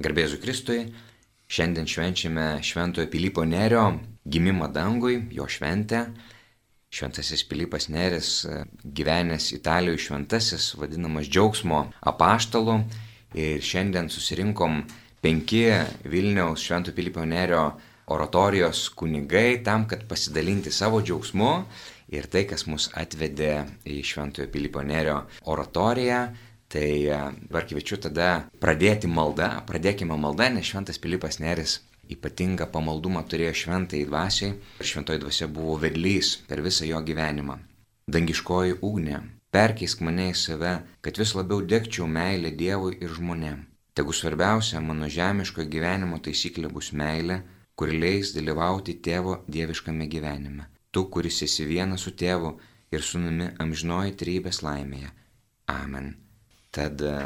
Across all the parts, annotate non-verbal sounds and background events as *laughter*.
Garbėzu Kristui, šiandien švenčiame Šventojo Pilypo Nerio gimimą dangui, jo šventę. Šventasis Pilypas Neris, gyvenęs Italijoje šventasis, vadinamas džiaugsmo apaštalu. Ir šiandien susirinkom penki Vilniaus Šventojo Pilypo Nerio oratorijos kunigai tam, kad pasidalinti savo džiaugsmu ir tai, kas mus atvedė į Šventojo Pilypo Nerio oratoriją Tai e, dabar kviečiu tada pradėti maldą, pradėkime maldą, nes Šventas Pilypas Neris ypatingą pamaldumą turėjo šventai dvasiai ir šventoji dvasia buvo vedlys per visą jo gyvenimą. Dangiškoji ugnė, perkeisk mane į save, kad vis labiau degčiau meilę Dievui ir žmonėm. Tegu svarbiausia mano žemiško gyvenimo taisyklė bus meilė, kuri leis dalyvauti tėvo dieviškame gyvenime. Tu, kuris esi vienas su tėvu ir sunumi amžinoji trybės laimėje. Amen. Tad e,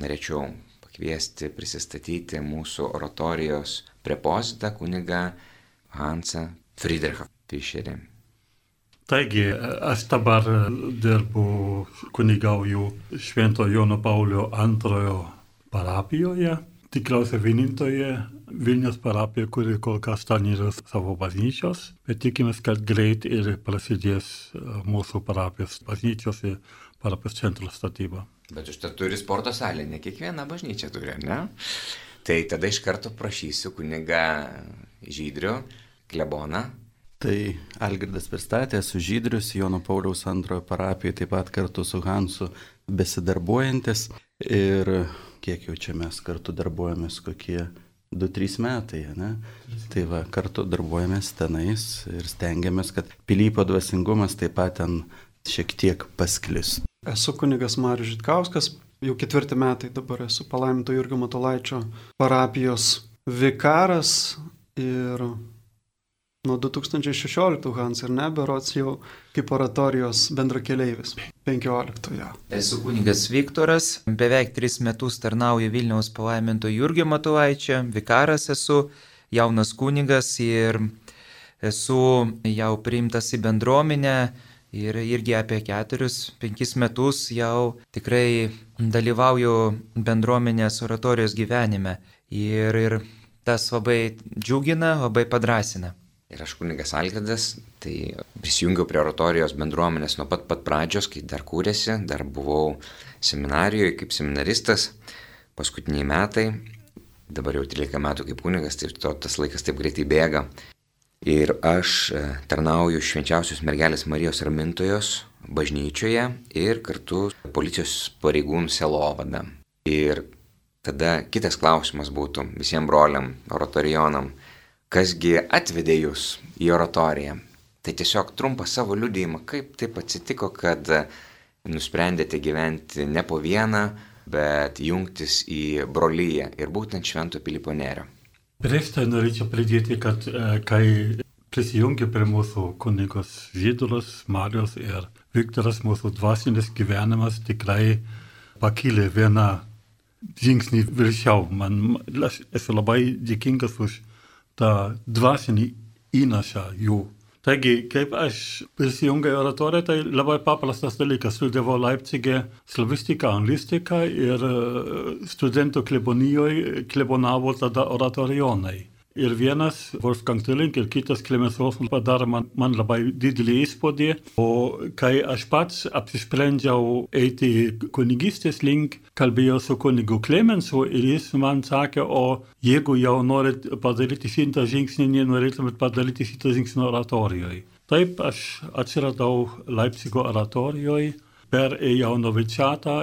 norėčiau pakviesti prisistatyti mūsų oratorijos prepozitą kuniga Hansą Friedrichą Fischerį. Taigi, aš dabar dirbu kunigauju Švento Jono Paulio antrojo parapijoje, tikriausiai vienintoje Vilnius parapija, kuri kol kas ten yra savo bažnyčios, bet tikimės, kad greit ir prasidės mūsų parapijos bažnyčios ir parapijos centro statyba. Bet užtat turi sporto salę, ne kiekviena bažnyčia turi, ne? Tai tada iš karto prašysiu kuniga Žydrių, kleboną. Tai Algirdas pristatė su Žydrius, Jono Pauliaus antrojo parapijoje, taip pat kartu su Hansu besidarbuojantis. Ir kiek jau čia mes kartu darbuojamės, kokie 2-3 metai, ne? Tai va, kartu darbuojamės tenais ir stengiamės, kad pilypo dvasingumas taip pat ten šiek tiek pasklistų. Esu kunigas Marius Žitkauskas, jau ketvirti metai dabar esu palaiminto Jurgio Matolaičio parapijos vikaras ir nuo 2016 Hans ir neberots jau kaip oratorijos bendrakeleivis 15. -ojo. Esu kunigas Viktoras, beveik tris metus tarnauju Vilniaus palaiminto Jurgio Matolaičio, vikaras esu, jaunas kunigas ir esu jau priimtas į bendruomenę Ir irgi apie keturis, penkis metus jau tikrai dalyvauju bendruomenės oratorijos gyvenime. Ir, ir tas labai džiugina, labai padrasina. Ir aš kunigas Algirdas, tai prisijungiau prie oratorijos bendruomenės nuo pat pat pradžios, kai dar kūrėsi, dar buvau seminarijoje kaip seminaristas, paskutiniai metai, dabar jau 13 metų kaip kunigas, tai to, tas laikas taip greitai bėga. Ir aš e, tarnauju švenčiausios mergelės Marijos ramintojos bažnyčioje ir kartu policijos pareigūnų selovada. Ir tada kitas klausimas būtų visiems broliam, oratorijonam, kasgi atvedė jūs į oratoriją. Tai tiesiog trumpas savo liudėjimą, kaip taip atsitiko, kad nusprendėte gyventi ne po vieną, bet jungtis į brolyje ir būtent Švento Pilypo Nerio. Prieš tai norėčiau pridėti, kad e, kai prisijungė prie mūsų kunigos Žydulas, Marijos ir Viktoras, mūsų dvasinis gyvenimas tikrai pakilė vieną žingsnį viršiau. Man, aš esu labai dėkingas už tą dvasinį įnašą jų Taigi, kaip aš prisijungiau į oratoriją, tai labai paprastas dalykas. Studijavau Leipzigė slavistiką, anglistiką ir e, studentų klebonijoje klebonavo tada oratorijonai. Ir vienas, Wolfgang Tilling, ir kitas Klemens Rosman padarė man, man labai didelį įspūdį. O kai aš pats apsisprendžiau eiti kunigystės link, kalbėjau su kunigu Klemensu ir jis man sakė, o jeigu jau norit padaryti šitą žingsnį, nenorėtumėt padaryti šitą žingsnį oratorijoje. Taip aš atsiradau Leipzigo oratorijoje per jauno Vilčiatą,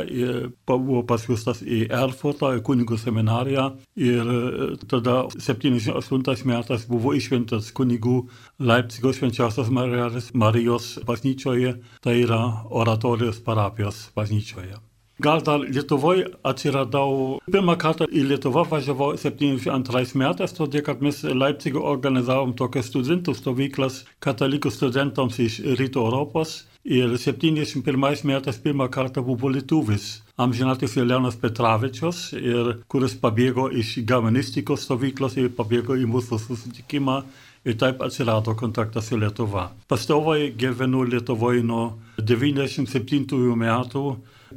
buvo pasiūstas į Erfurtą, į kunigų seminariją ir e, tada 78 metais buvo iššventas kunigų Leipzigo švenčiausios Marijos, Marijos bažnyčioje, tai yra oratorijos parapijos bažnyčioje. Gal dar Lietuvoje atsiradau, pirmą kartą į Lietuvą važiavau 72 metais, todėl kad mes Leipzigą organizavom tokias studentų stovyklas katalikų studentams iš Rytų Europos. Ir 71 metais pirmą kartą buvo lietuvis, amžinatis Leonas Petravičius, ir, kuris pabėgo iš germanistikos stovyklos ir pabėgo į mūsų susitikimą. Ir taip atsirado kontaktas su Lietuva. Pastovai gyvenu Lietuvoje nuo 97 metų,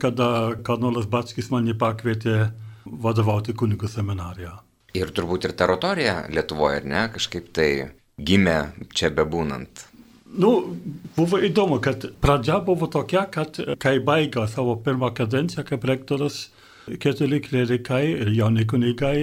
kada kardinolas Batskis mane pakvietė vadovauti kunigų seminariją. Ir turbūt ir ta oratorija Lietuvoje, ar ne, kažkaip tai gimė čia bebūnant. Nu, buvo įdomu, kad pradžia buvo tokia, kad kai baigė savo pirmą kadenciją kaip rektorius, keturi klerikai ir jauni kunigai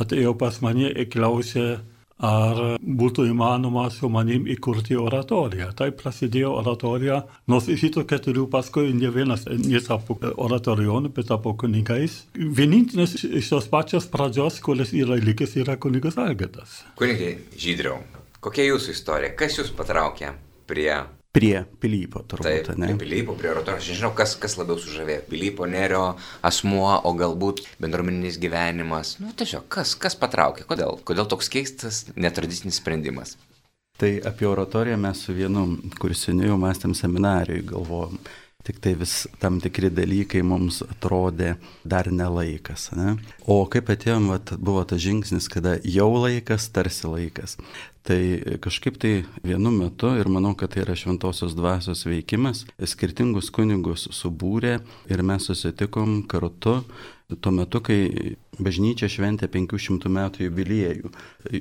atėjo pas mane ir klausė, ar būtų įmanoma su manim įkurti oratoriją. Tai prasidėjo oratorija, nors iš šito keturių paskui ne vienas netapo oratorionu, bet tapo kunigais. Vienintelis iš tos pačios pradžios, kuris yra likęs, yra kunigas Algirdas. Kunigai Žydriau, kokia jūsų istorija? Kas jūs patraukė prie Prie Pilypo, turbūt, Taip, ne? prie Pilypo, prie oratorijos. Aš nežinau, kas, kas labiau sužavėjo. Pilypo Nerio asmuo, o galbūt bendruomeninis gyvenimas. Nu, tiesiog, kas, kas patraukė? Kodėl? Kodėl toks keistas, netradicinis sprendimas? Tai apie oratoriją mes su vienu kursiniu jau mąstėm seminarijai, galvojom. Tik tai vis tam tikri dalykai mums atrodė dar nelaikas. Ne? O kaip atėjom, vat, buvo tas žingsnis, kada jau laikas, tarsi laikas. Tai kažkaip tai vienu metu, ir manau, kad tai yra šventosios dvasios veikimas, skirtingus kunigus subūrė ir mes susitikom kartu tuo metu, kai bažnyčia šventė 500 metų jubiliejų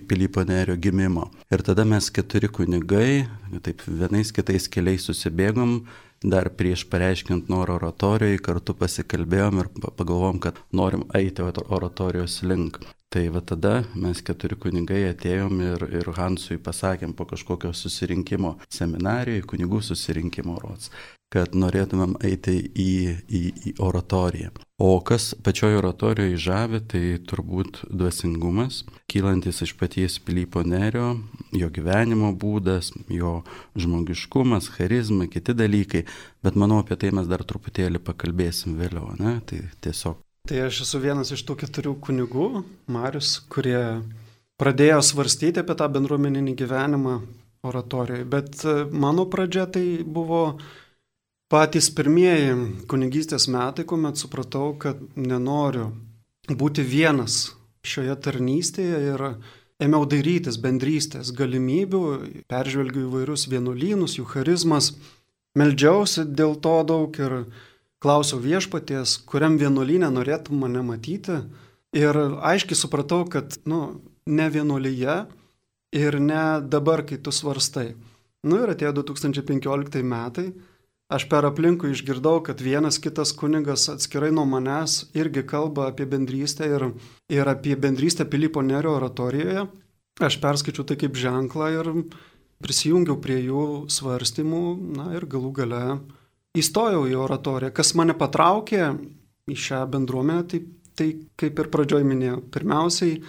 Pilypo Nerio gimimo. Ir tada mes keturi kunigai, taip vienais kitais keliais susibėgom dar prieš pareiškiant norą oratorijai, kartu pasikalbėjom ir pagalvom, kad norim eiti oratorijos link. Tai va tada mes keturi kunigai atėjom ir, ir Hansui pasakėm po kažkokio susirinkimo seminarijoje, kunigų susirinkimo rots, kad norėtumėm eiti į, į, į oratoriją. O kas pačioje oratorijoje žavi, tai turbūt dvasingumas, kylantis iš paties Pilypo Nerio, jo gyvenimo būdas, jo žmogiškumas, charizma, kiti dalykai, bet manau apie tai mes dar truputėlį pakalbėsim vėliau, ne? Tai tiesiog Tai aš esu vienas iš tų keturių kunigų, Marius, kurie pradėjo svarstyti apie tą bendruomeninį gyvenimą oratorijoje. Bet e, mano pradžia tai buvo patys pirmieji kunigystės metai, kuomet supratau, kad nenoriu būti vienas šioje tarnystėje ir ėmiau dairytis bendrystės galimybių, peržvelgiu įvairius vienuolynus, jų charizmas, meldžiausi dėl to daug ir klausiau viešpaties, kuriam vienuolynė norėtum mane matyti. Ir aiškiai supratau, kad, nu, ne vienuolyje ir ne dabar, kai tu svarstai. Nu ir atėjo 2015 metai, aš per aplinkų išgirdau, kad vienas kitas kunigas atskirai nuo manęs irgi kalba apie bendrystę ir, ir apie bendrystę Pilypo Nerio oratorijoje. Aš perskaičiu tai kaip ženklą ir prisijungiau prie jų svarstymų, na ir galų gale įstojau į oratoriją. Kas mane patraukė į šią bendruomenę, tai, tai kaip ir pradžioj minėjau, pirmiausiai e,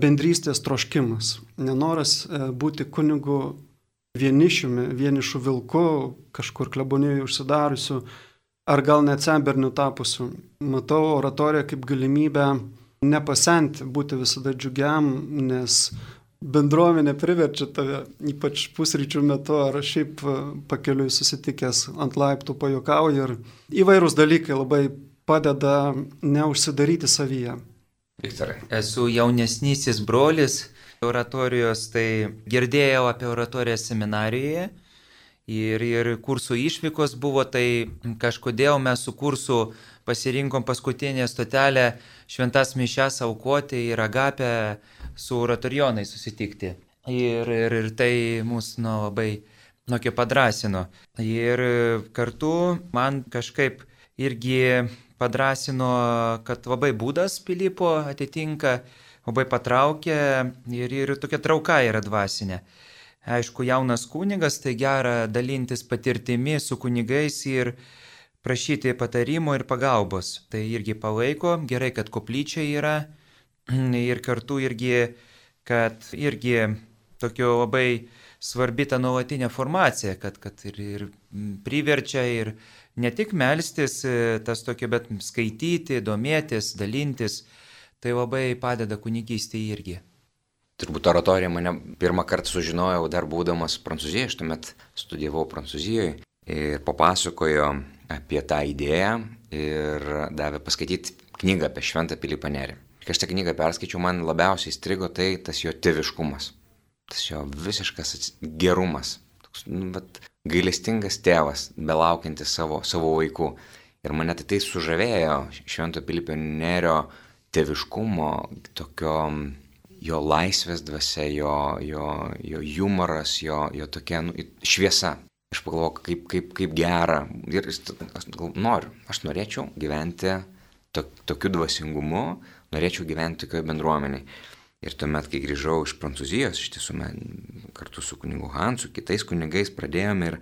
bendrystės troškimas, nenoras e, būti kunigu vienišiumi, vienišu vilku, kažkur klebonijoje užsidariusiu, ar gal net semberniu tapusiu. Matau oratoriją kaip galimybę nepasenti, būti visada džiugiam, nes bendruomenė priverčia tave, ypač pusryčių metu ar šiaip pakeliui susitikęs ant laiptų pajokauja ir įvairūs dalykai labai padeda neužsidaryti savyje. Viktorai. Esu jaunesnysis brolis oratorijos, tai girdėjau apie oratoriją seminarijoje ir, ir kursų išvykos buvo, tai kažkodėl mes su kursu pasirinkom paskutinę stotelę šventas mišęs aukoti ir agapę su oratorionai susitikti. Ir, ir, ir tai mus nu, labai nuo padrasino. Ir kartu man kažkaip irgi padrasino, kad labai būdas Pilypo atitinka, labai patraukė ir, ir tokia trauka yra dvasinė. Aišku, jaunas kunigas, tai gera dalintis patirtimi su kunigais ir prašyti patarimo ir pagalbos. Tai irgi palaiko, gerai, kad koplyčia yra, *clears throat* ir kartu irgi, kad irgi tokio labai svarbi ta nuolatinė formacija, kad, kad ir, ir priverčia ir ne tik melstis tas tokio, bet skaityti, domėtis, dalintis, tai labai padeda kunigystėje irgi. Turbūt oratoriją mane pirmą kartą sužinojau dar būdamas Prancūzijoje, aš tuomet studijavau Prancūzijoje ir papasakojo apie tą idėją ir davė paskaityti knygą apie Šventą Pilypą Nerį. Kai aš tą knygą perskaičiau, man labiausiai įstrigo tai tas jo tėviškumas, tas jo visiškas gerumas, toks nu, bet, gailestingas tėvas, belaukiantis savo, savo vaikų. Ir mane tai tai sužavėjo Švento Pilypio Nerio teviškumo, tokio jo laisvės dvasia, jo, jo, jo humoras, jo, jo tokia nu, šviesa. Aš pagalvoju, kaip, kaip, kaip gera. Ir aš noriu, aš norėčiau gyventi to, tokiu dvasingumu, norėčiau gyventi tokioje bendruomenėje. Ir tuomet, kai grįžau iš Prancūzijos, iš tiesų mes kartu su kunigu Hansu, kitais kunigais pradėjome ir,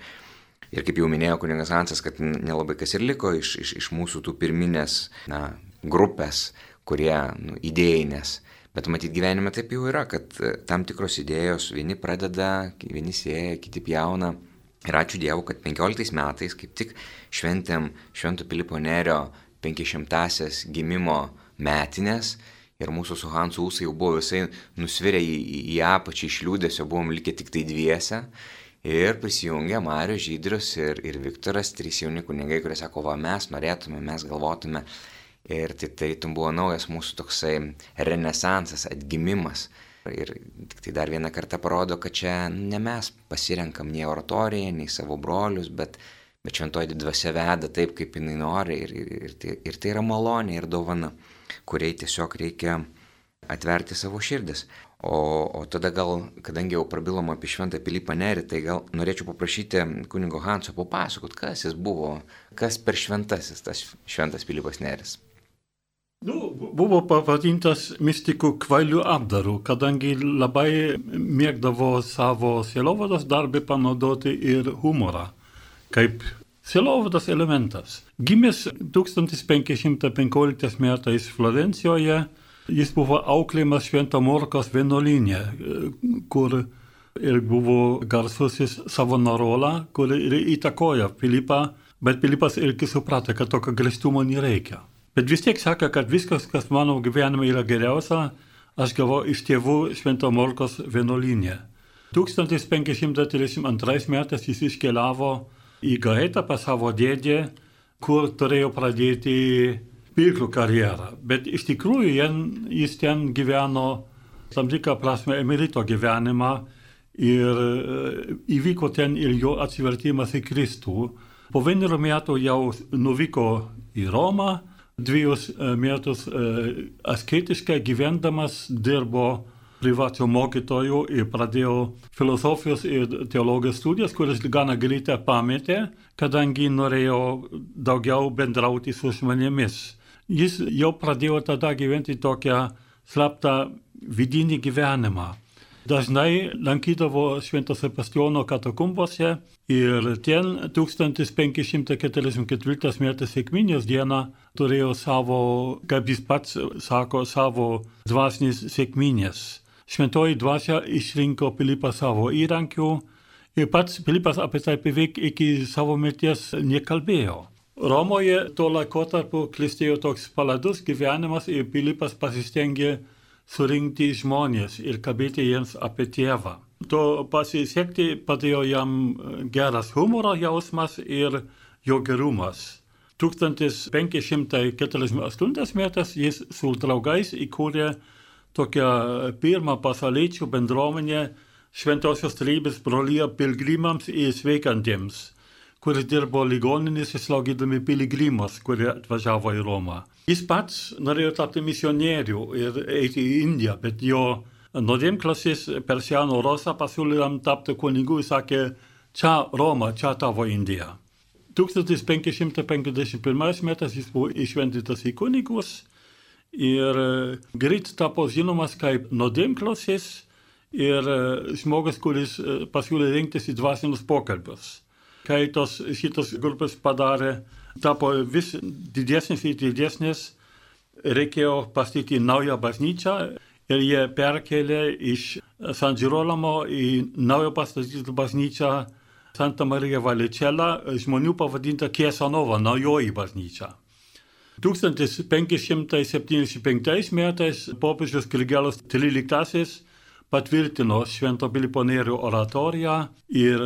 ir kaip jau minėjo kunigas Hansas, kad nelabai kas ir liko iš, iš, iš mūsų tų pirminės na, grupės, kurie nu, idėjinės. Bet matyt gyvenime taip jau yra, kad tam tikros idėjos vieni pradeda, vieni sėja, kiti pjauna. Ir ačiū Dievui, kad 15 metais kaip tik šventėm Švento Pilipo Nerio 500-asias gimimo metinės ir mūsų su Hansu ūsai jau buvo visai nusvirę į, į apačią iš liūdėsio, buvom likę tik tai dviese. Ir prisijungė Mario Žydrius ir, ir Viktoras, trys jauni kunigai, kurie sako, va mes norėtume, mes galvotume. Ir tai tarytum buvo naujas mūsų toksai renesansas, atgimimas. Ir tik tai dar vieną kartą parodo, kad čia ne mes pasirenkam nei oratoriją, nei savo brolius, bet, bet šventoji dvasia veda taip, kaip jinai nori. Ir, ir, ir, tai, ir tai yra malonė ir dovana, kuriai tiesiog reikia atverti savo širdis. O, o tada gal, kadangi jau prabilom apie Šventą Pilypą Nerį, tai gal norėčiau paprašyti kunigo Hanso papasakot, kas jis buvo, kas per šventasis tas Šventas Pilypas Neris. Nu, buvo pavadintas mistikų kvailių apdaru, kadangi labai mėgdavo savo sielovados darbį panaudoti ir humorą, kaip sielovados elementas. Gimęs 1515 metais Florencijoje, jis buvo auklėjimas Švento Morkos vienuolinė, kur ir buvo garsusis Savonarola, kur ir įtakoja Filipą, bet Filipas irgi suprato, kad tokio grįžtumo nereikia. Bet vis tiek sako, kad viskas, kas mano gyvenime yra geriausia, aš gavau iš tėvų Švento Morkos vienuolinė. 1532 metais jis iškeliavo į Gaetą pas savo dėdį, kur turėjo pradėti pirklių karjerą. Bet iš tikrųjų jis ten gyveno tam tikrą prasme emerito gyvenimą ir įvyko ten ir jo atsivertimas į Kristų. Po vienerių metų jau nuvyko į Romą dviejus metus asketiškai gyvendamas dirbo privačių mokytojų ir pradėjo filosofijos ir teologijos studijas, kuris gana greitai pametė, kadangi norėjo daugiau bendrauti su žmonėmis. Jis jau pradėjo tada gyventi tokią slaptą vidinį gyvenimą. Dažnai lankydavo Švento Sebastiano katakumbose ir ten 1544 metais sėkminės dieną turėjo savo, kaip jis pats sako, savo dvasinės sėkminės. Šventoji dvasia išrinko Pilipą savo įrankiu ir pats Filipas apie tai beveik iki savo mirties nekalbėjo. Romoje tuo laikotarpiu klistėjo toks paladus gyvenimas ir Filipas pasistengė surinkti žmonės ir kalbėti jiems apie tėvą. To pasisekti padėjo jam geras humoro jausmas ir jo gerumas. 1548 metais jis su draugais įkūrė tokią pirmą pasauliečių bendruomenę Šventosios Trybės brolyje pilgrimams ir sveikantiems, kuris dirbo ligoninėse slaugydami piligrimus, kurie atvažiavo į Romą. Jis pats norėjo tapti misionierių ir eiti į Indiją, bet jo nuodėmklasis Persiano Rosa pasiūlė jam tapti kunigu ir sakė, čia Roma, čia tavo Indija. 1551 metais jis buvo išventytas į kunigus ir greit tapo žinomas kaip nuodėmklasis ir žmogus, kuris pasiūlė rinktis į dvasinius pokalbius. Kai tos šitos grupės padarė tapo vis didesnis ir didesnis, reikėjo pastatyti naują bažnyčią ir jie perkelė iš San Girolamo į naują pastatytą bažnyčią Santa Marija Valicella, žmonių pavadinta Kiesanova, naujoji bažnyčia. 1575 metais popiežius Krigelas XIII patvirtino Švento Pilypo Nėrio oratoriją ir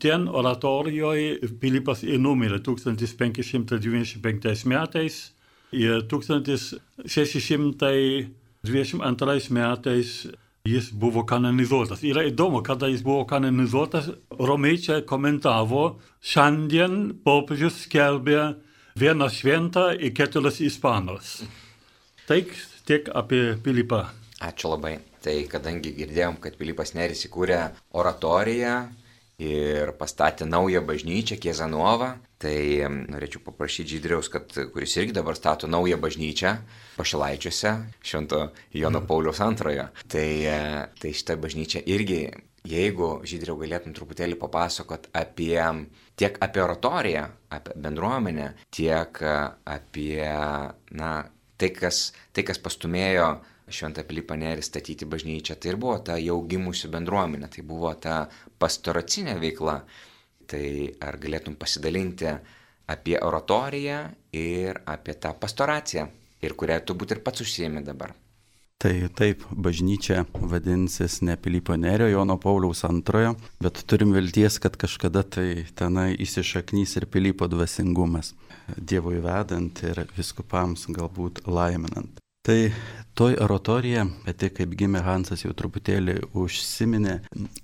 ten oratorijoje Pilypas įnumirė 1595 metais ir 1622 metais jis buvo kanonizuotas. Yra įdomu, kada jis buvo kanonizuotas, romiečiai komentavo, šiandien popiežius skelbė vieną šventą ir keturis ispanus. Tai tiek apie Pilypą. Ačiū labai. Tai kadangi girdėjom, kad Pilypas Neris įkūrė oratoriją ir pastatė naują bažnyčią Kiezanovą, tai norėčiau paprašyti Žydriaus, kad, kuris irgi dabar stato naują bažnyčią Pašilaičiuose, Švento Jono Pauliaus antrojo. Tai, tai šitą bažnyčią irgi Jeigu Žydriau galėtum truputėlį papasakot apie tiek apie oratoriją, apie bendruomenę, tiek apie na, tai, kas, tai, kas pastumėjo Šventą Pilypą Nerį statyti bažnyčią, tai ir buvo ta jau gimusi bendruomenė, tai buvo ta pastoracinė veikla. Tai ar galėtum pasidalinti apie oratoriją ir apie tą pastoraciją, ir kurią tu būt ir pats užsiemi dabar. Tai taip, bažnyčia vadinsis ne Pilypo Nerio, Jono Pauliaus antrojo, bet turim vilties, kad kažkada tai tenai įsišaknys ir Pilypo dvasingumas, Dievui vedant ir viskupams galbūt laiminant. Tai toj oratorija, pati kaip gimė Hansas jau truputėlį užsiminė,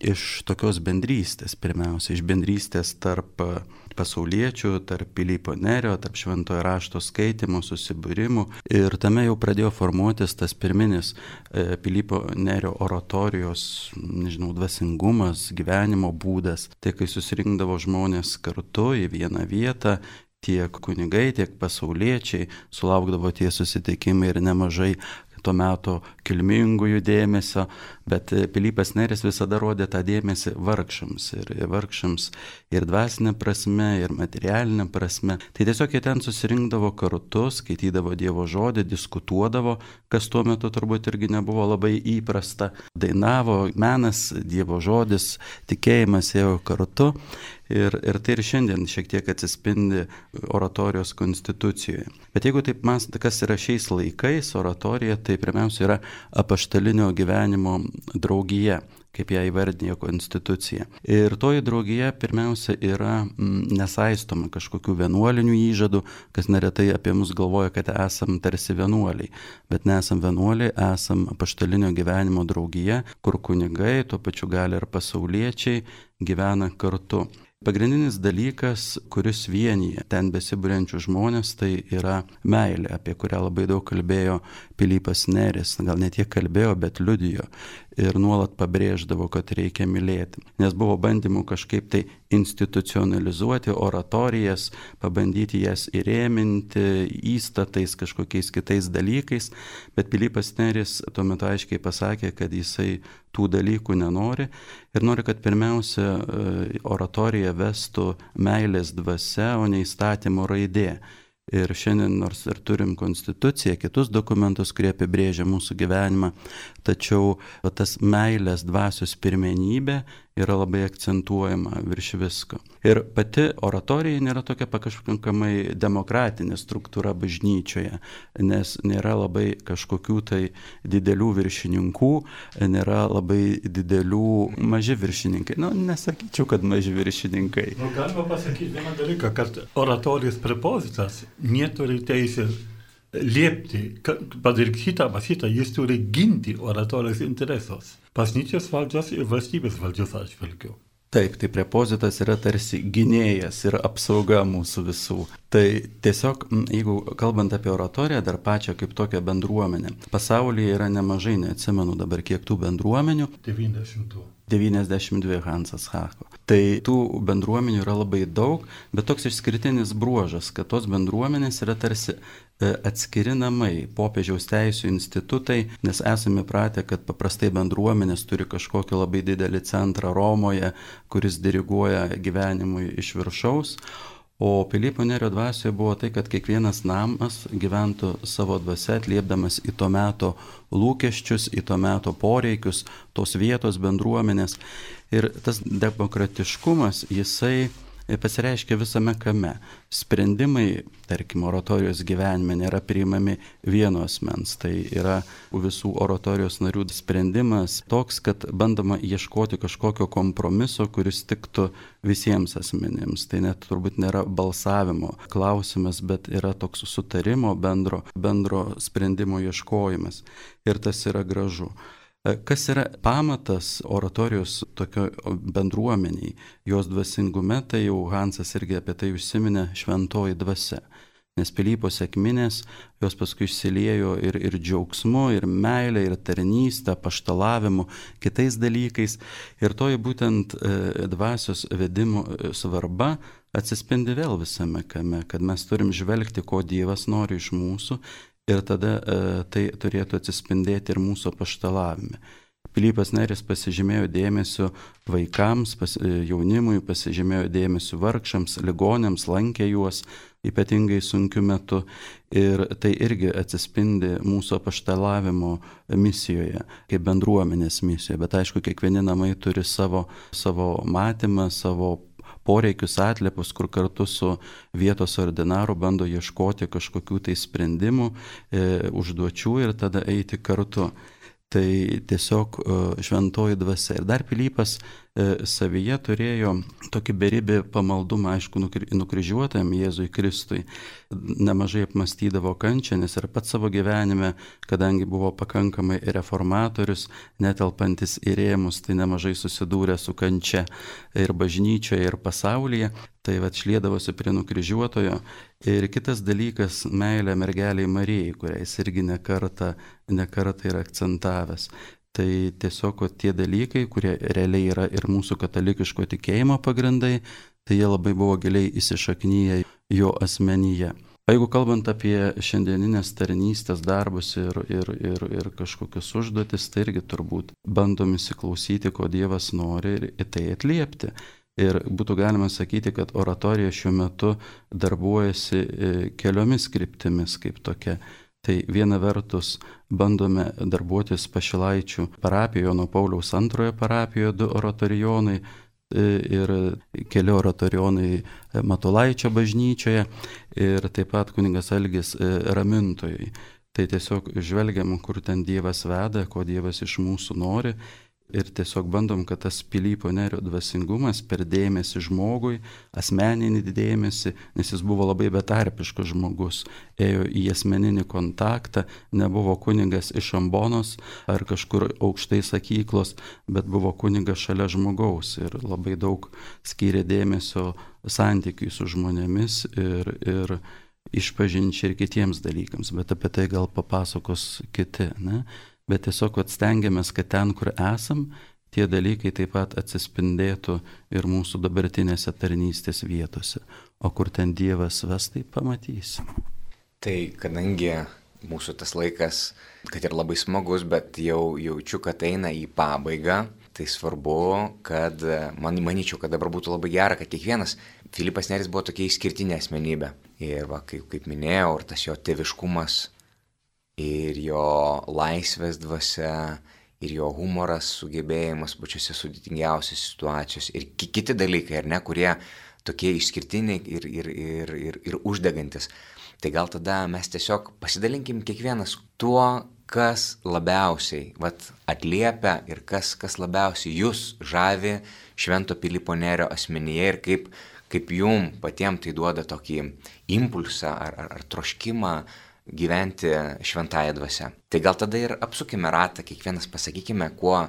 iš tokios bendrystės, pirmiausia, iš bendrystės tarp pasauliečių, tarp Pilypo Nerio, tarp šventojo rašto skaitimų, susibūrimų. Ir tame jau pradėjo formuotis tas pirminis e, Pilypo Nerio oratorijos, nežinau, dvasingumas, gyvenimo būdas. Tai kai susirinkdavo žmonės kartu į vieną vietą, tiek kunigai, tiek pasauliečiai sulaukdavo tie susitikimai ir nemažai tuo metu kilmingųjų dėmesio, bet Pilypas Neris visada rodė tą dėmesį vargšams ir vargšams ir dvasinė prasme, ir materialinė prasme. Tai tiesiog jie ten susirinkdavo kartu, skaitydavo Dievo žodį, diskutuodavo, kas tuo metu turbūt irgi nebuvo labai įprasta. Dainavo, menas, Dievo žodis, tikėjimas ėjo kartu. Ir, ir tai ir šiandien šiek tiek atsispindi oratorijos konstitucijoje. Bet jeigu taip mąstate, kas yra šiais laikais oratorija, tai pirmiausia yra apaštalinio gyvenimo draugija kaip ją įvardinė konstitucija. Ir toji draugija pirmiausia yra mm, nesaistoma kažkokių vienuolinių įžadų, kas neretai apie mus galvoja, kad esam tarsi vienuoliai. Bet nesam vienuoliai, esam apaštalinio gyvenimo draugija, kur kunigai, tuo pačiu gali ir pasauliečiai gyvena kartu. Pagrindinis dalykas, kuris vienyje ten besibūrenčių žmonės, tai yra meilė, apie kurią labai daug kalbėjo Pilypas Neris. Gal ne tiek kalbėjo, bet liudijo ir nuolat pabrėždavo, kad reikia mylėti. Nes buvo bandymų kažkaip tai institucionalizuoti oratorijas, pabandyti jas įrėminti įstatais, kažkokiais kitais dalykais, bet Pilypas Neris tuo metu aiškiai pasakė, kad jisai tų dalykų nenori ir nori, kad pirmiausia e, oratorija vestų meilės dvasia, o ne įstatymo raidė. Ir šiandien nors ir turim konstituciją, kitus dokumentus, kurie apibrėžia mūsų gyvenimą, tačiau tas meilės dvasios pirmenybė yra labai akcentuojama virš visko. Ir pati oratorija nėra tokia pakankamai demokratinė struktūra bažnyčioje, nes nėra labai kažkokių tai didelių viršininkų, nėra labai didelių maži viršininkai. Nu, nesakyčiau, kad maži viršininkai. Nu, galima pasakyti vieną dalyką, kad oratorijos prepozitas neturi teisės liepti, padaryk šitą arba šitą, jis turi ginti oratorijos interesus. Bažnyčios valdžios ir valstybės valdžios atžvilgiu. Taip, tai prepozitas yra tarsi gynėjas ir apsauga mūsų visų. Tai tiesiog, jeigu kalbant apie oratoriją, dar pačią kaip tokią bendruomenę, pasaulyje yra nemažai, neatsimenu dabar kiek tų bendruomenių. 90. 92 Hansas Hako. Tai tų bendruomenių yra labai daug, bet toks išskirtinis bruožas, kad tos bendruomenės yra tarsi e, atskiri namai, popiežiaus teisų institutai, nes esame pratę, kad paprastai bendruomenės turi kažkokį labai didelį centrą Romoje, kuris diriguoja gyvenimui iš viršaus. O Pilypo Nerio dvasioje buvo tai, kad kiekvienas namas gyventų savo dvasia, atliepdamas į to meto lūkesčius, į to meto poreikius, tos vietos bendruomenės. Ir tas demokratiškumas, jisai pasireiškia visame kame. Sprendimai, tarkim, oratorijos gyvenime nėra priimami vieno asmens, tai yra visų oratorijos narių sprendimas toks, kad bandoma ieškoti kažkokio kompromiso, kuris tiktų visiems asmenims. Tai net turbūt nėra balsavimo klausimas, bet yra toks sutarimo bendro, bendro sprendimo ieškojimas. Ir tas yra gražu. E, kas yra pamatas oratorijos tokio bendruomeniai, jos dvasingume, tai jau Hansas irgi apie tai užsiminė šventoji dvasia. nes Pilypo sėkminės jos paskui išsiliejo ir, ir džiaugsmu, ir meilė, ir tarnystė, paštalavimu, kitais dalykais. Ir toji būtent e, dvasios vedimo e, svarba atsispindi vėl visame kame, kad mes turim žvelgti, ko Dievas nori iš mūsų ir tada e, tai turėtų atsispindėti ir mūsų paštalavime. Pilypas Neris pasižymėjo dėmesio vaikams, pas, e, jaunimui, pasižymėjo dėmesio vargšams, ligonėms, lankė juos ypatingai sunkiu metu ir tai irgi atsispindi mūsų apaštalavimo misijoje, kaip bendruomenės misijoje, bet aišku, kiekvieni namai turi savo, savo matymą, savo poreikius atliepus, kur kartu su vietos ordinaru bando ieškoti kažkokių tai sprendimų, e, užduočių ir tada eiti kartu. Tai tiesiog e, šventoji dvasia. Ir dar Pilypas savyje turėjo tokį beribį pamaldumą, aišku, nukryžiuotam Jėzui Kristui. Nemažai apmastydavo kančią, nes ir pats savo gyvenime, kadangi buvo pakankamai reformatorius, netelpantis į rėmus, tai nemažai susidūrė su kančia ir bažnyčioje, ir pasaulyje. Tai va šliedavosi prie nukryžiuotojo. Ir kitas dalykas - meilė mergeliai Marijai, kurią jis irgi nekarta, nekarta yra akcentavęs. Tai tiesiog o, tie dalykai, kurie realiai yra ir mūsų katalikiško tikėjimo pagrindai, tai jie labai buvo giliai įsišaknyję jo asmenyje. O jeigu kalbant apie šiandieninės tarnystės darbus ir, ir, ir, ir kažkokius užduotis, tai irgi turbūt bandom įsiklausyti, ko Dievas nori ir į tai atliepti. Ir būtų galima sakyti, kad oratorija šiuo metu darbuojasi e, keliomis kryptimis kaip tokia. Tai viena vertus bandome darbuotis Pašilaičių parapijoje, nuo Pauliaus antrojo parapijoje du oratorijonai e, ir keli oratorijonai e, Matulaičio bažnyčioje ir taip pat kuningas Elgis ramintojui. Tai tiesiog žvelgiam, kur ten Dievas veda, ko Dievas iš mūsų nori ir tiesiog bandom, kad tas Pilypo nerio dvasingumas per dėmesį žmogui, asmeninį dėmesį, nes jis buvo labai betarpiškas žmogus, ėjo į asmeninį kontaktą, nebuvo kunigas iš ambonos ar kažkur aukštai sakyklos, bet buvo kunigas šalia žmogaus ir labai daug skyrė dėmesio santykiui su žmonėmis ir, ir išpažinčiai ir kitiems dalykams, bet apie tai gal papasakos kiti. Ne? Bet tiesiog atstengiamės, kad ten, kur esam, tie dalykai taip pat atsispindėtų ir mūsų dabartinėse tarnystės vietose. O kur ten Dievas ves, tai pamatysim. Tai kadangi mūsų tas laikas, kad ir labai smagus, bet jau jaučiu, kad eina į pabaigą, tai svarbu, kad man manyčiau, kad dabar būtų labai gera, kad kiekvienas Filipas Neris buvo tokia išskirtinė asmenybė. Ir va, kaip, kaip minėjau, ir tas jo teviškumas ir jo laisvės dvasia, ir jo humoras, sugebėjimas pačiose sudėtingiausiose situacijose ir kiti dalykai, ar ne, kurie tokie išskirtiniai ir, ir, ir, ir, ir uždegantis. Tai gal tada mes tiesiog pasidalinkim kiekvienas tuo, kas labiausiai vat, atliepia ir kas, kas labiausiai jūs žavi Švento Pilypo Nerio asmenyje ir kaip, kaip jum patiems tai duoda tokį impulsą ar, ar, ar troškimą gyventi šventąją dvasę. Tai gal tada ir apsukime ratą, kiekvienas pasakykime, kuo,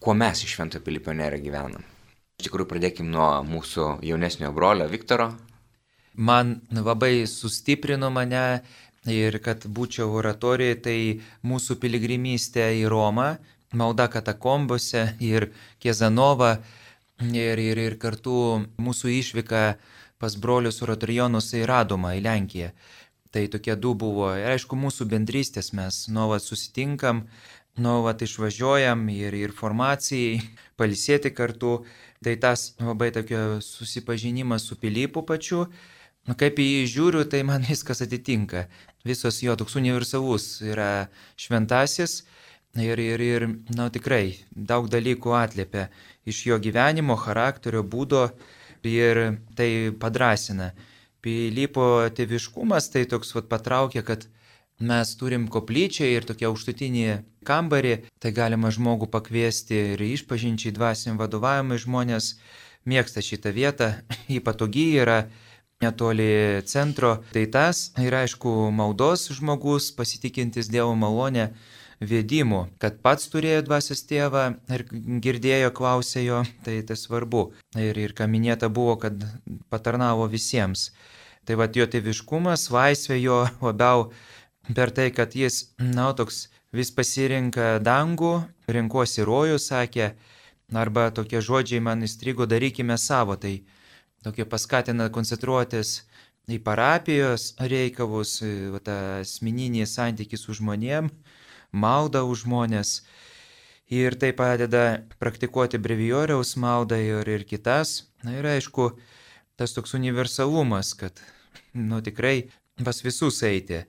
kuo mes iš Šventojo Pilypo nėra gyvenam. Iš tikrųjų, pradėkime nuo mūsų jaunesniojo brolio Viktoro. Man labai sustiprino mane ir kad būčiau oratorijoje, tai mūsų piligrimystė į Romą, malda katakombose ir Kiezanova ir, ir, ir kartu mūsų išvyka pas brolius oratorijonus į Radomą, į Lenkiją. Tai tokie du buvo. Ir aišku, mūsų bendrystės mes nuolat susitinkam, nuolat išvažiuojam ir, ir formacijai, *laughs* palisėti kartu. Tai tas labai tokio susipažinimas su Pilypu pačiu. Nu, kaip į jį žiūriu, tai man *laughs* viskas atitinka. Visos jo toks universalus yra šventasis ir, ir, ir na, tikrai daug dalykų atliepia iš jo gyvenimo, charakterio, būdo ir tai padrasina. Pilypo tėviškumas tai toks vat, patraukė, kad mes turim koplyčią ir tokia aukštutinį kambarį, tai galima žmogų pakviesti ir išpažinčiai dvasiniam vadovavimui žmonės mėgsta šitą vietą, ypatogi yra netoli centro. Tai tas ir aišku maldos žmogus, pasitikintis Dievo malonę, vedimų, kad pats turėjo dvasios tėvą ir girdėjo, klausė jo, tai tai svarbu. Ir, ir ką minėta buvo, kad patarnavo visiems. Tai va jo tėviškumas, laisvė jo labiau per tai, kad jis, na, toks vis pasirinka dangų, rinkosi rojų, sakė, arba tokie žodžiai man įstrigo, darykime savo, tai tokie paskatina koncentruotis į parapijos reikalus, tą asmeninį santykį su žmonėm, maldą už žmonės. Ir tai padeda praktikuoti brevijoriaus maldą ir, ir kitas. Na ir aišku, tas toks universalumas, kad, nu tikrai pas visus eiti.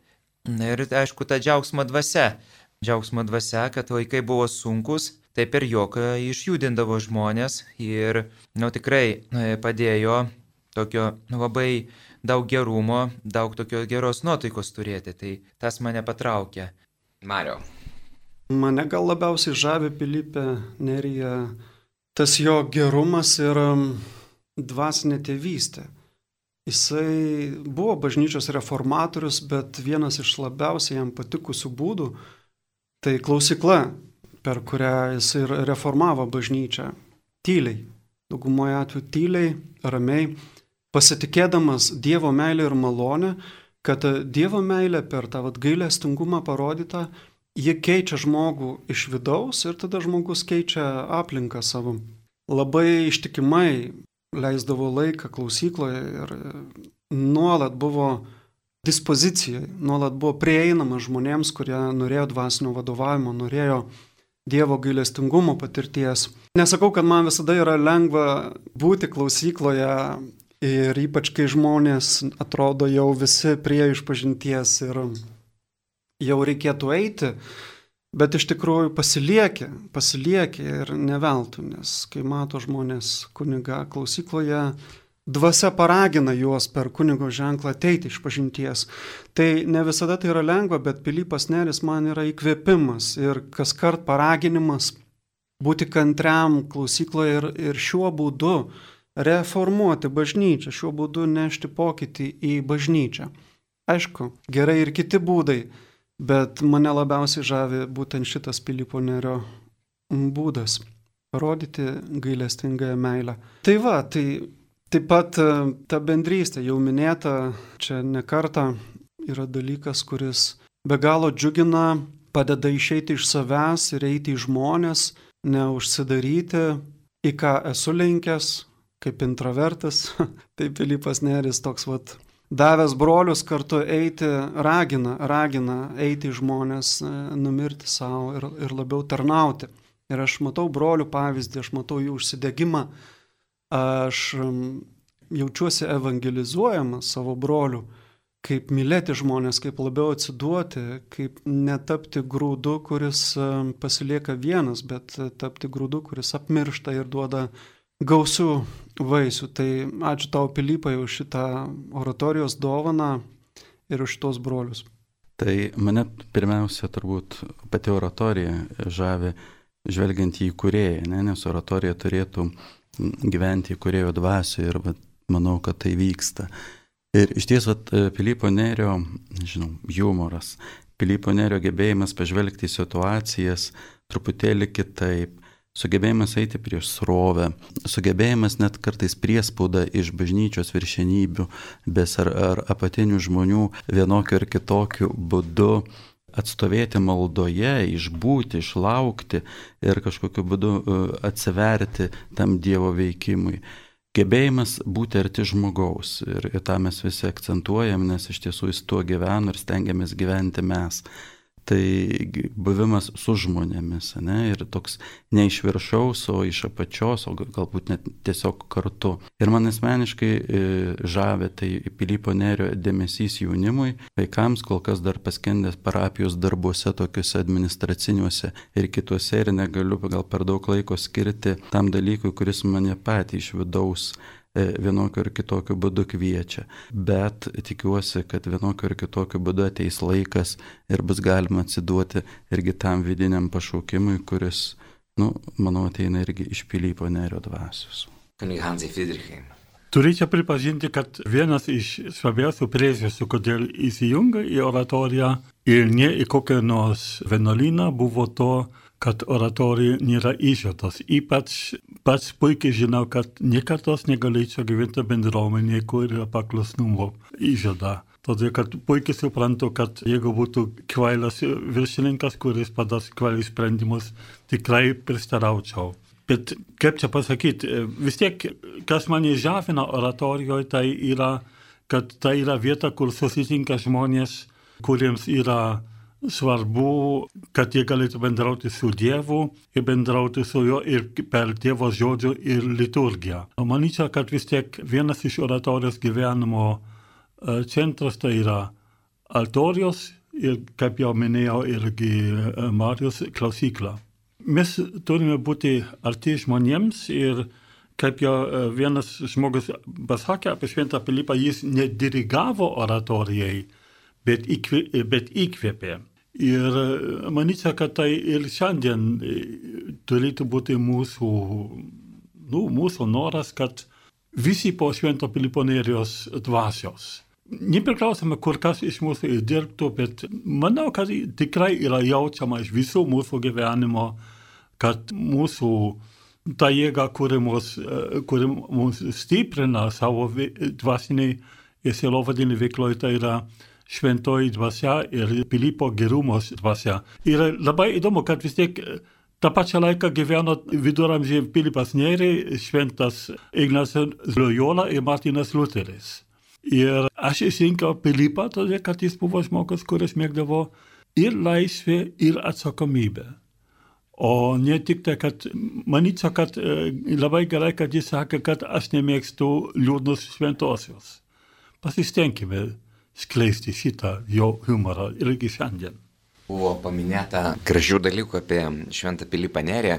Na ir aišku, ta džiaugsmo dvasia. Džiaugsmo dvasia, kad laikai buvo sunkus, tai per joką išjudindavo žmonės ir, nu tikrai padėjo tokio labai daug gerumo, daug tokio geros nuotaikos turėti. Tai tas mane patraukė. Mario. Mane gal labiausiai žavi Pilypė Nerija tas jo gerumas ir dvasinė tėvystė. Jisai buvo bažnyčios reformatorius, bet vienas iš labiausiai jam patikusių būdų tai klausykla, per kurią jisai reformavo bažnyčią. Tyliai, daugumoje atveju tyliai, ramiai, pasitikėdamas Dievo meilę ir malonę, kad Dievo meilė per tą gailestingumą parodytą, jie keičia žmogų iš vidaus ir tada žmogus keičia aplinką savo. Labai ištikimai leisdavo laiką klausykloje ir nuolat buvo dispozicijai, nuolat buvo prieinama žmonėms, kurie norėjo dvasinio vadovavimo, norėjo Dievo gailestingumo patirties. Nesakau, kad man visada yra lengva būti klausykloje Ir ypač kai žmonės atrodo jau visi prie išpažinties ir jau reikėtų eiti, bet iš tikrųjų pasiliekė, pasiliekė ir neveltų, nes kai mato žmonės kuniga klausykloje, dvasia paragina juos per kunigo ženklą ateiti iš pažinties. Tai ne visada tai yra lengva, bet Pilypas Neris man yra įkvėpimas ir kas kart paraginimas būti kantriam klausykloje ir, ir šiuo būdu reformuoti bažnyčią, šiuo būdu nešti pokytį į bažnyčią. Aišku, gerai ir kiti būdai, bet mane labiausiai žavi būtent šitas Pilypo Nerio būdas - parodyti gailestingąją meilę. Tai va, tai taip pat e, ta bendrystė, jau minėta, čia nekarta yra dalykas, kuris be galo džiugina, padeda išeiti iš savęs ir eiti į žmonės, neužsidaryti, į ką esu linkęs, kaip introvertas, *laughs* tai Pilypas Neris toks vat davęs brolius kartu eiti, ragina, ragina eiti žmonės, e, numirti savo ir, ir labiau tarnauti. Ir aš matau brolių pavyzdį, aš matau jų užsidegimą, aš jaučiuosi evangelizuojamas savo brolių, kaip mylėti žmonės, kaip labiau atsiduoti, kaip netapti grūdu, kuris pasilieka vienas, bet tapti grūdu, kuris apmiršta ir duoda gausių vaisių. Tai ačiū tau, Pilypai, už šitą oratorijos dovaną ir už tos brolius. Tai mane pirmiausia turbūt pati oratorija žavi žvelgiant į kurėją, ne? nes oratorija turėtų gyventi į kurėjo dvasių ir vat, manau, kad tai vyksta. Ir iš ties, vat, Pilypo Nerio, žinau, humoras, Pilypo Nerio gebėjimas pažvelgti į situacijas truputėlį kitaip, sugebėjimas eiti prieš srovę, sugebėjimas net kartais priespaudą iš bažnyčios viršenybių, bes ar, ar apatinių žmonių vienokiu ar kitokiu būdu atstovėti maldoje, išbūti, išlaukti ir kažkokiu būdu e, atsiverti tam Dievo veikimui. Gebėjimas būti arti žmogaus ir, ir tą mes visi akcentuojam, nes iš tiesų jis tuo gyvena ir stengiamės gyventi mes tai buvimas su žmonėmis, ne, ir toks ne iš viršaus, o iš apačios, o galbūt net tiesiog kartu. Ir man asmeniškai e, žavė tai Pilypo Nerio dėmesys jaunimui, vaikams kol kas dar paskendęs parapijos darbuose, tokiuose administraciniuose ir kituose ir negaliu gal per daug laiko skirti tam dalykui, kuris mane patį iš vidaus vienokiu ar kitokiu būdu kviečia. Bet tikiuosi, kad vienokiu ar kitokiu būdu ateis laikas ir bus galima atsiduoti irgi tam vidiniam pašaukimui, kuris, nu, manau, ateina irgi iš Pilypo Nerio dvasios. Kunigansai Friedrichai. Turėčiau pripažinti, kad vienas iš svarbiausių priežasčių, kodėl įsijungia į oratoriją ir ne į kokią nors vienuolyną, buvo to, kad oratorija nėra įžadas. Ypač pats puikiai žinau, kad niekados negalėčiau gyventi bendruomenėje, kur yra paklusnumo įžada. Todėl, kad puikiai suprantu, kad jeigu būtų kvailas viršininkas, kuris padas kvailius sprendimus, tikrai prieštaraučiau. Bet kaip čia pasakyti, vis tiek, kas mane žavina oratorijoje, tai yra, kad tai yra vieta, kur susitinka žmonės, kuriems yra svarbu, kad jie galėtų bendrauti su Dievu ir bendrauti su juo ir per Dievo žodžio ir liturgiją. Manyčiau, kad vis tiek vienas iš oratorijos gyvenimo e, centras tai yra altorijos ir, kaip jau minėjau, irgi e, Marijos klausykla. Mes turime būti arti žmonėms ir kaip jau e, vienas žmogus pasakė apie Šventą Pilypą, jis nedirigavo oratorijai, bet, įkvė, bet įkvėpė. Ir manyčiau, kad tai ir šiandien e, turėtų būti mūsų, nu, mūsų noras, kad visi po Švento Piliponerijos dvasios. Nepriklausome, kur kas iš mūsų įdirbtų, bet manau, kad tikrai yra jaučiama iš visų mūsų gyvenimo, kad mūsų ta jėga, kuri mus, e, kuri mus stiprina savo dvasiniai ir sielovadinį veikloje, tai yra šventoji dvasia ir Pilypo gerumos dvasia. Ir labai įdomu, kad vis tiek tą pačią laiką gyveno viduramžiai Pilypas Nėri, šventas Ignacas Loyola ir Martinas Luteris. Ir aš išrinkau Pilypą, todėl kad jis buvo žmogus, kuris mėgdavo ir laisvę, ir atsakomybę. O ne tik tai, kad manyčiau, kad labai gerai, kad jis sakė, kad aš nemėgstu liūdnus šventosios. Pasistengime skleisti šitą jo humorą irgi šiandien. Buvo paminėta gražių dalykų apie Šventą Pilypą Nerį.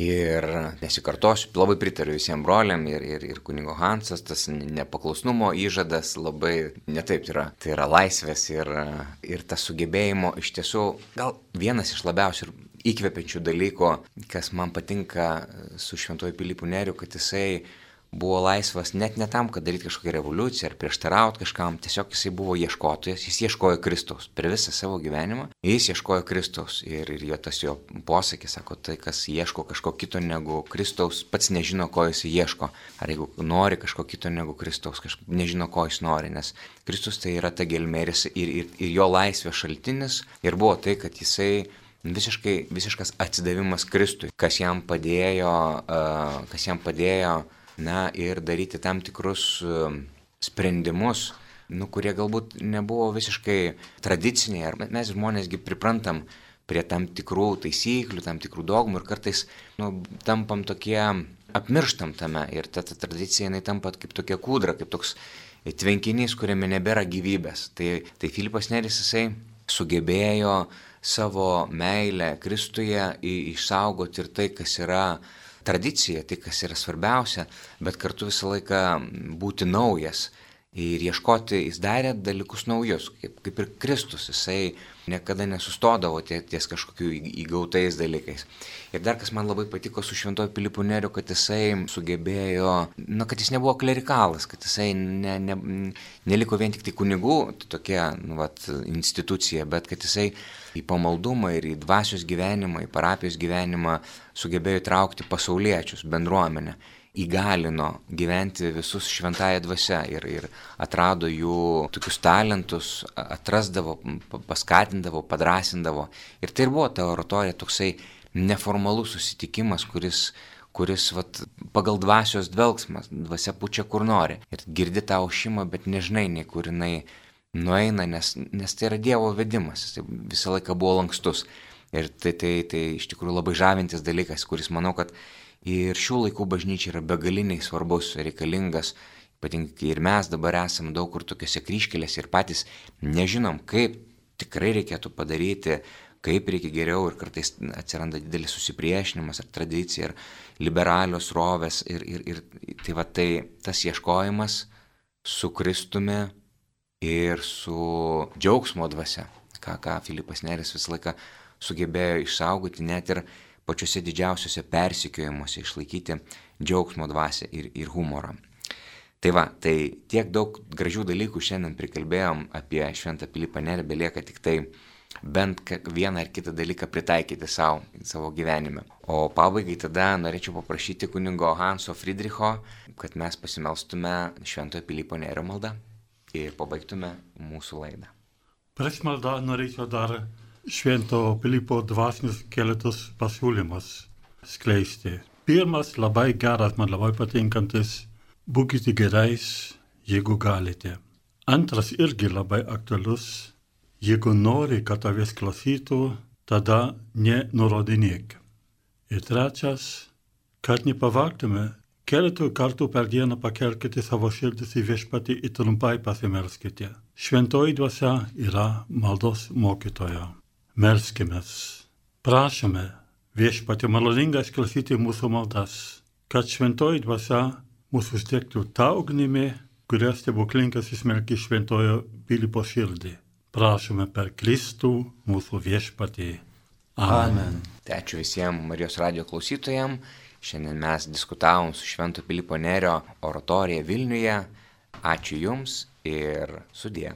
Ir nesikartosiu, labai pritariu visiems broliam ir, ir, ir kunigo Hansas, tas nepaklusnumo įžadas labai netaip yra. Tai yra laisvės ir, ir tas sugebėjimo iš tiesų gal vienas iš labiausiai įkvepiančių dalykų, kas man patinka su Šventuoju Pilypų Neriu, kad jisai buvo laisvas net ne tam, kad daryti kažkokią revoliuciją ar prieštarauti kažkam, tiesiog jisai buvo ieškotojas, jis ieškojo Kristaus per visą savo gyvenimą, jis ieškojo Kristaus ir, ir jo tas jo posakis, sako, tai kas ieško kažko kito negu Kristaus, pats nežino, ko jis ieško, ar jeigu nori kažko kito negu Kristaus, kažko, nežino, ko jis nori, nes Kristus tai yra ta gelmėris ir, ir, ir jo laisvės šaltinis ir buvo tai, kad jisai visiškai, visiškas atsidavimas Kristui, kas jam padėjo, uh, kas jam padėjo na ir daryti tam tikrus sprendimus, nu, kurie galbūt nebuvo visiškai tradiciniai, ar mes žmonėsgi priprantam prie tam tikrų taisyklių, tam tikrų dogmų ir kartais nu, tampam tokie, apmirštam tame ir ta, ta tradicija jinai tampa kaip tokia kūdra, kaip toks tvenkinys, kuriame nebėra gyvybės. Tai, tai Filipas Neris jisai sugebėjo savo meilę Kristuje išsaugoti ir tai, kas yra tradicija, tai kas yra svarbiausia, bet kartu visą laiką būti naujas ir ieškoti, jis darė dalykus naujus, kaip, kaip ir Kristus, jisai niekada nesustodavo ties, ties kažkokiu įgautais dalykais. Ir dar kas man labai patiko su šventoju Pilipu Neriu, kad jisai sugebėjo, na, kad jis nebuvo klerikalas, kad jisai ne, ne, neliko vien tik tai kunigų, tai tokia, nu, vat, institucija, bet kad jisai į pamaldumą ir į dvasios gyvenimą, į parapijos gyvenimą sugebėjo įtraukti pasauliečius, bendruomenę įgalino gyventi visus šventąją dvasę ir, ir atrado jų tokius talentus, atrasdavo, paskatindavo, padrasindavo. Ir tai ir buvo ta oratorija toksai neformalus susitikimas, kuris kuris vat, pagal dvasios dvelgsmas, dvasia pučia kur nori. Ir girdi tą aušimą, bet nežinai, nei kur jinai nueina, nes, nes tai yra Dievo vedimas, jis visą laiką buvo lankstus. Ir tai, tai, tai iš tikrųjų labai žavintis dalykas, kuris manau, kad Ir šių laikų bažnyčia yra begaliniai svarbus, reikalingas, ypatingai ir mes dabar esame daug kur tokiuose kryškelėse ir patys nežinom, kaip tikrai reikėtų padaryti, kaip reikia geriau ir kartais atsiranda didelis susipriešinimas ar tradicija, ar liberalios rovės ir, ir, ir tai va tai tas ieškojimas su Kristumi ir su džiaugsmo dvasia, ką, ką Filipas Neris visą laiką sugebėjo išsaugoti net ir pačiuose didžiausiuose persikiojimuose išlaikyti džiaugsmo dvasę ir, ir humorą. Tai va, tai tiek daug gražių dalykų šiandien prikalbėjom apie Šventą Pilypą Nerį, belieka tik tai bent vieną ar kitą dalyką pritaikyti savo, savo gyvenime. O pabaigai tada norėčiau paprašyti kunigo Hanso Friedricho, kad mes pasimelstume Šventojo Pilypo Nėrio maldą ir pabaigtume mūsų laidą. Prieš maldą norėčiau dar Švento Pilypo dvasinius keletus pasiūlymus skleisti. Pirmas labai geras, man labai patinkantis, būkite gerais, jeigu galite. Antras irgi labai aktualus, jeigu nori, kad tavęs klausytų, tada nenurodinėk. Ir trečias, kad nepavaktume, keletą kartų per dieną pakelkite savo širdis į viešpatį ir trumpai pasimelskite. Šventoji dvasia yra maldos mokytoja. Melskime, prašome viešpatį maloningai išklausyti mūsų maldas, kad šventoji dvasia mūsų užtektų tą ugnimi, kurią stebuklingas įsmerkė šventojo Pilypo širdį. Prašome per Kristų mūsų viešpatį. Amen. Amen. Tai ačiū visiems Marijos radio klausytojams. Šiandien mes diskutavom su Švento Pilypo Nerio oratorija Vilniuje. Ačiū Jums ir sudė.